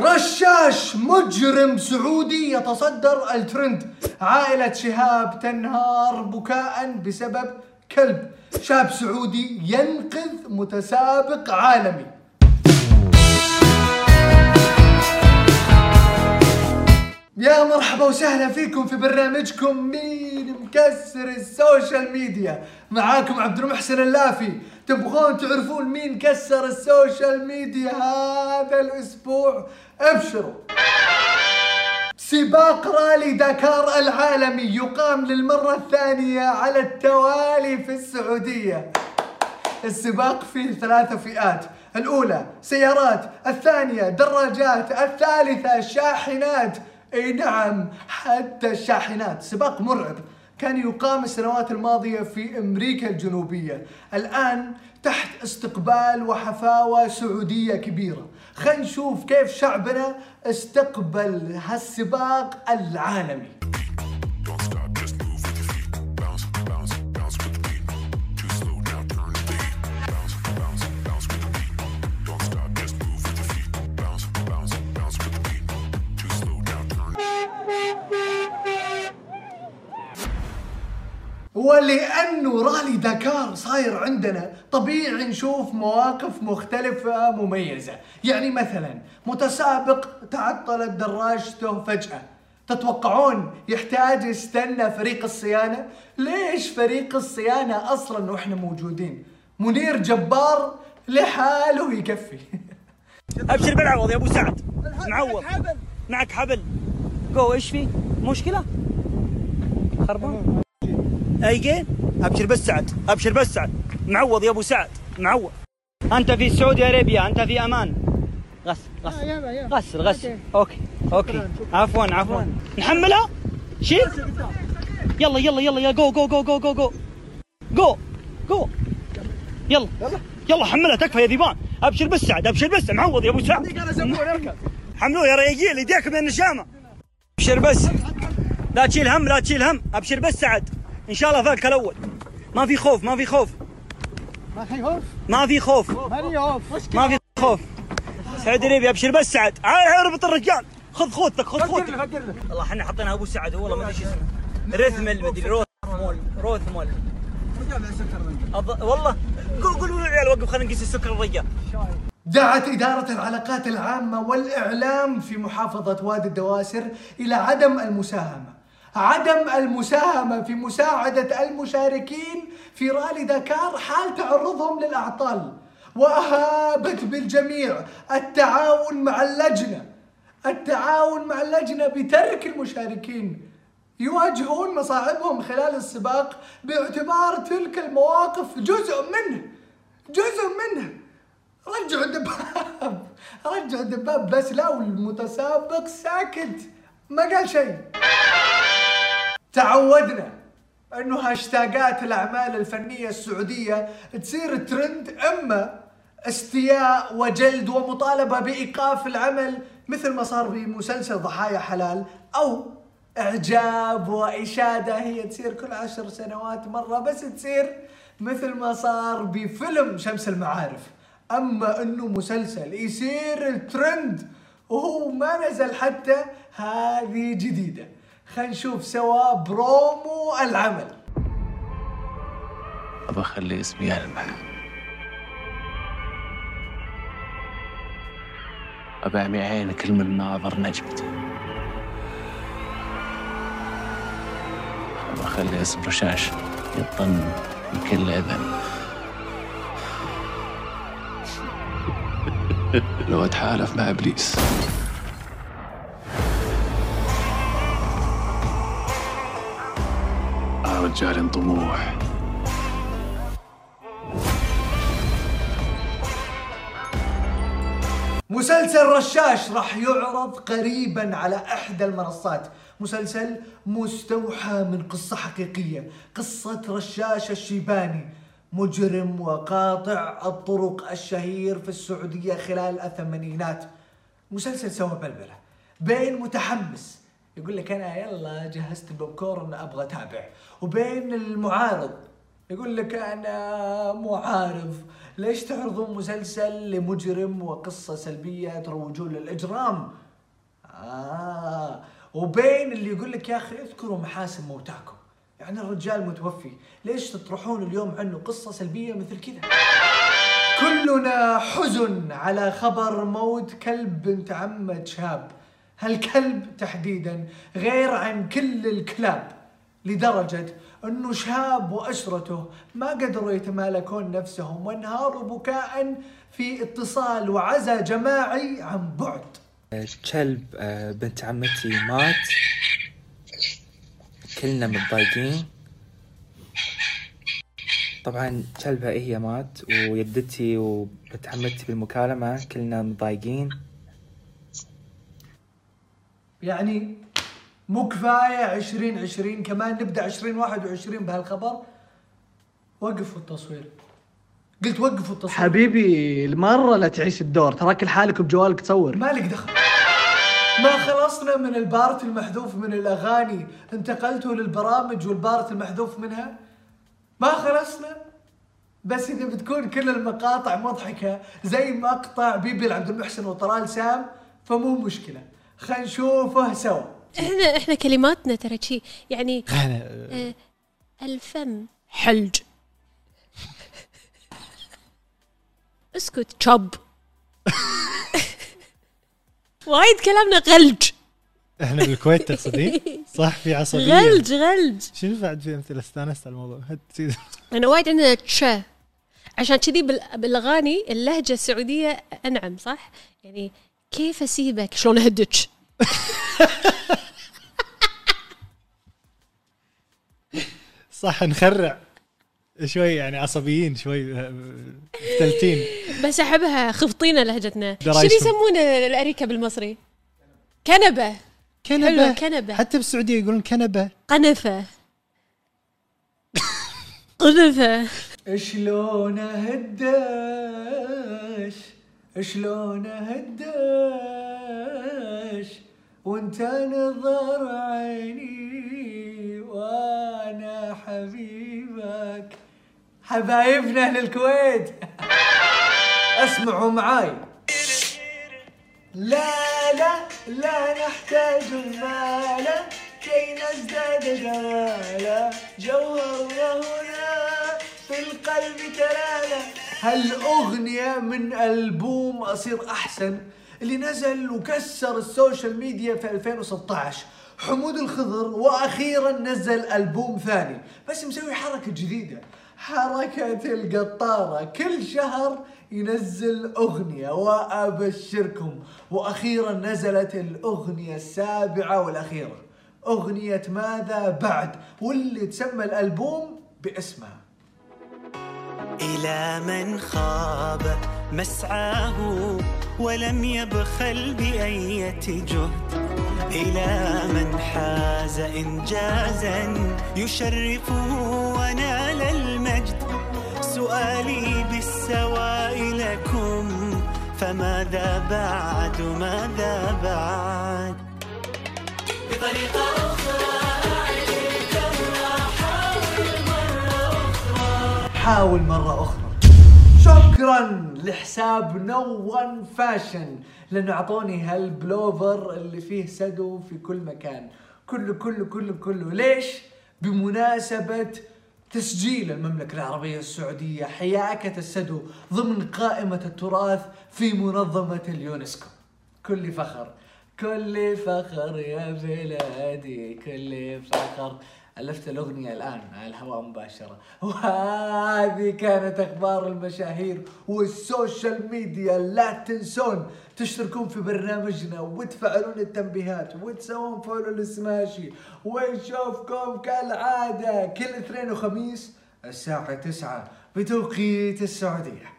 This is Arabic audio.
رشاش مجرم سعودي يتصدر الترند. عائلة شهاب تنهار بكاء بسبب كلب. شاب سعودي ينقذ متسابق عالمي. يا مرحبا وسهلا فيكم في برنامجكم مين مكسر ال social media. معاكم عبد المحسن اللافي. تبغون تعرفون مين كسر ال social media هذا الأسبوع؟ ابشروا. سباق رالي داكار العالمي يقام للمرة الثانية على التوالي في السعودية. السباق فيه ثلاثة فئات. الأولى سيارات الثانية دراجات الثالثة شاحنات. إي نعم حتى الشاحنات. سباق مرعب. كان يقام السنوات الماضية في أمريكا الجنوبية. الآن تحت استقبال وحفاوة سعودية كبيرة. خلينا نشوف كيف شعبنا استقبل هالسباق العالمي. ولأنه رالي داكار صاير عندنا طبيعي نشوف مواقف مختلفة مميزة. يعني مثلا متسابق تعطلت دراجته فجأة. تتوقعون يحتاج يستنى فريق الصيانة؟ ليش فريق الصيانة أصلا وإحنا موجودين؟ منير جبار لحاله يكفي. أبشر بالعوض يا أبو سعد. معوض. معك حبل. جو إيش في؟ مشكلة؟ خربان. again أبشر بس سعد أبشر بس سعد. معوض يا أبو سعد معوض. أنت في Saudi Arabia أنت في أمان. غسل غسل. غسل غسل. OK. OK عفوا عفوا. نحملها؟ شيل. يلا يلا يلا يا جو جو جو جو جو جو جو جو يلا. يلا. حملها. تكفى يا ذيبان. أبشر بس سعد أبشر بس معوض يا أبو سعد. حملوه يا رياجيل يديك من النشامة. أبشر بس. لا تشيل هم لا تشيل هم. أبشر بس سعد. إن شاء الله فاك الأول. ما في خوف ما في خوف. ما في خوف؟ ما في خوف. سعد ريبي ابشر بس سعد. اربط الرجال. خذ خوذتك خذ خوذتك والله إحنا حطينا أبو سعد والله ما أدري شو اسمه. رثمل مدري روث مول روث مول. والله قول قول للعيال وقف خلينا نقيس السكر الرجال. دعت إدارة العلاقات العامة والإعلام في محافظة وادي الدواسر إلى عدم المساهمة. عدم المساهمة في مساعدة المشاركين في رالي داكار حال تعرضهم للأعطال وأهابت بالجميع التعاون مع اللجنة. التعاون مع اللجنة بترك المشاركين يواجهون مصاعبهم خلال السباق باعتبار تلك المواقف جزء منه جزء منه. رجعوا الدباب رجعوا الدباب بس لا والمتسابق ساكت. ما قال شيء. تعودنا انه هاشتاجات الاعمال الفنية السعودية تصير ترند اما استياء وجلد ومطالبة بإيقاف العمل مثل ما صار بمسلسل ضحايا حلال أو إعجاب وإشادة. هي تصير كل عشر سنوات مرة بس تصير مثل ما صار بفيلم شمس المعارف. أما إنه مسلسل يصير الترند وهو ما نزل حتى هذه جديدة. خلينا نشوف سوا برومو العمل. ابى أخلي اسمي يعني يلمع ابى أعمي عيني كل من ناظر نجمتي. ابى أخلي اسم رشاش يطن بكل أذن. لو أتحالف مع إبليس. رجال طموح. مسلسل رشاش راح يعرض قريبا على إحدى المنصات. مسلسل مستوحى من قصة حقيقية. قصة رشاش الشيباني مجرم وقاطع الطرق الشهير في السعودية خلال الثمانينات. مسلسل سوى بلبلة بين متحمس يقول لك أنا يلا جهزت البوب كورن أبغى أتابع. وبين المعارض يقول لك أنا معارض. ليش تعرضون مسلسل لمجرم وقصة سلبية تروجون للإجرام؟ آه. وبين اللي يقول لك يا أخي اذكروا محاسن موتاكم. يعني الرجال متوفي. ليش تطرحون اليوم عنه قصة سلبية مثل كذا؟ كلنا حزن على خبر موت كلب بنت عمة شاب. هالكلب تحديدا غير عن كل الكلاب لدرجة أنه شاب وأسرته ما قدروا يتمالكون نفسهم وانهاروا بكاء في اتصال وعزاء جماعي عن بعد. كلب آه، بنت عمتي مات. كلنا متضايقين. طبعا كلبها هي مات ويدتي وبنت عمتي بالمكالمة كلنا متضايقين. يعني مو كفاية 2020 كمان نبدأ 2021 بهالخبر. وقفوا التصوير. قلت وقفوا التصوير. حبيبي مرة لا تعيش الدور. تراك لحالك بجوالك تصور. مالك دخل. ما خلصنا من ال part المحذوف من الأغاني. انتقلتوا للبرامج وال part المحذوف منها. ما خلصنا. بس إذا بتكون كل المقاطع مضحكة زي مقطع بيبي عبد المحسن وطلال سام فمو مشكلة. خلينا نشوفه سوا. إحنا إحنا كلماتنا ترى شي. يعني آه الفم. حلج. اسكت شب وايد كلامنا غلج. إحنا بالكويت تقصدين؟ صح في عصبية. غلج غلج. شنو بعد في امثله استانست على الموضوع. أنا وايد عندنا تش. عشان كذي بال- بالأغاني اللهجة السعودية أنعم صح؟ يعني كيف أسيبك؟ شلون اهدك؟ صح نخرع شوي يعني عصبيين شوي مختلتين. بس أحبها خفطينا لهجتنا. شنو. يسمونه الأريكة بالمصري؟ كنبة. حلوة، كنبة. حتى بالسعودية يقولون كنبة. قنفة. قنفة. شلون اهداش شلون اهداش وانت نظر عيني وأنا حبيبك. حبايبنا أهل الكويت اسمعوا معاي. لا لا لا نحتاج المال. كي نزداد جمالا. جوهرنا هنا في القلب تلالا. هالأغنية من ألبوم أصير أحسن اللي نزل وكسر السوشيال ميديا في 2016 حمود الخضر وأخيرا نزل ألبوم ثاني. بس مسوي حركة جديدة. حركة القطارة. كل شهر ينزل أغنية وأبشركم. وأخيرا نزلت الأغنية السابعة والأخيرة. أغنية ماذا بعد؟ واللي تسمى الألبوم باسمها. إلى من خاب مسعاه ولم يبخل بأية جهد. إلى من حاز إنجازا يشرفه ونال المجد. سؤالي بالسواء لكم فماذا بعد ماذا بعد؟ بطريقة حاول مرة أخرى. شكرا لحساب No One Fashion لأنه أعطوني هالبلوفر اللي فيه سدو في كل مكان. كله كله كله كله. ليش؟ بمناسبة تسجيل المملكة العربية السعودية حياكة السدو ضمن قائمة التراث في منظمة اليونسكو. كل فخر. كل فخر يا بلادي كل فخر. ألفت الأغنية الآن على الهواء مباشرة. وهذه كانت أخبار المشاهير وال social media. لا تنسون تشتركون في برنامجنا وتفعلون التنبيهات وتسوون follow لل Smashi ونشوفكم كالعادة كل اثنين وخميس الساعة تسعة بتوقيت السعودية.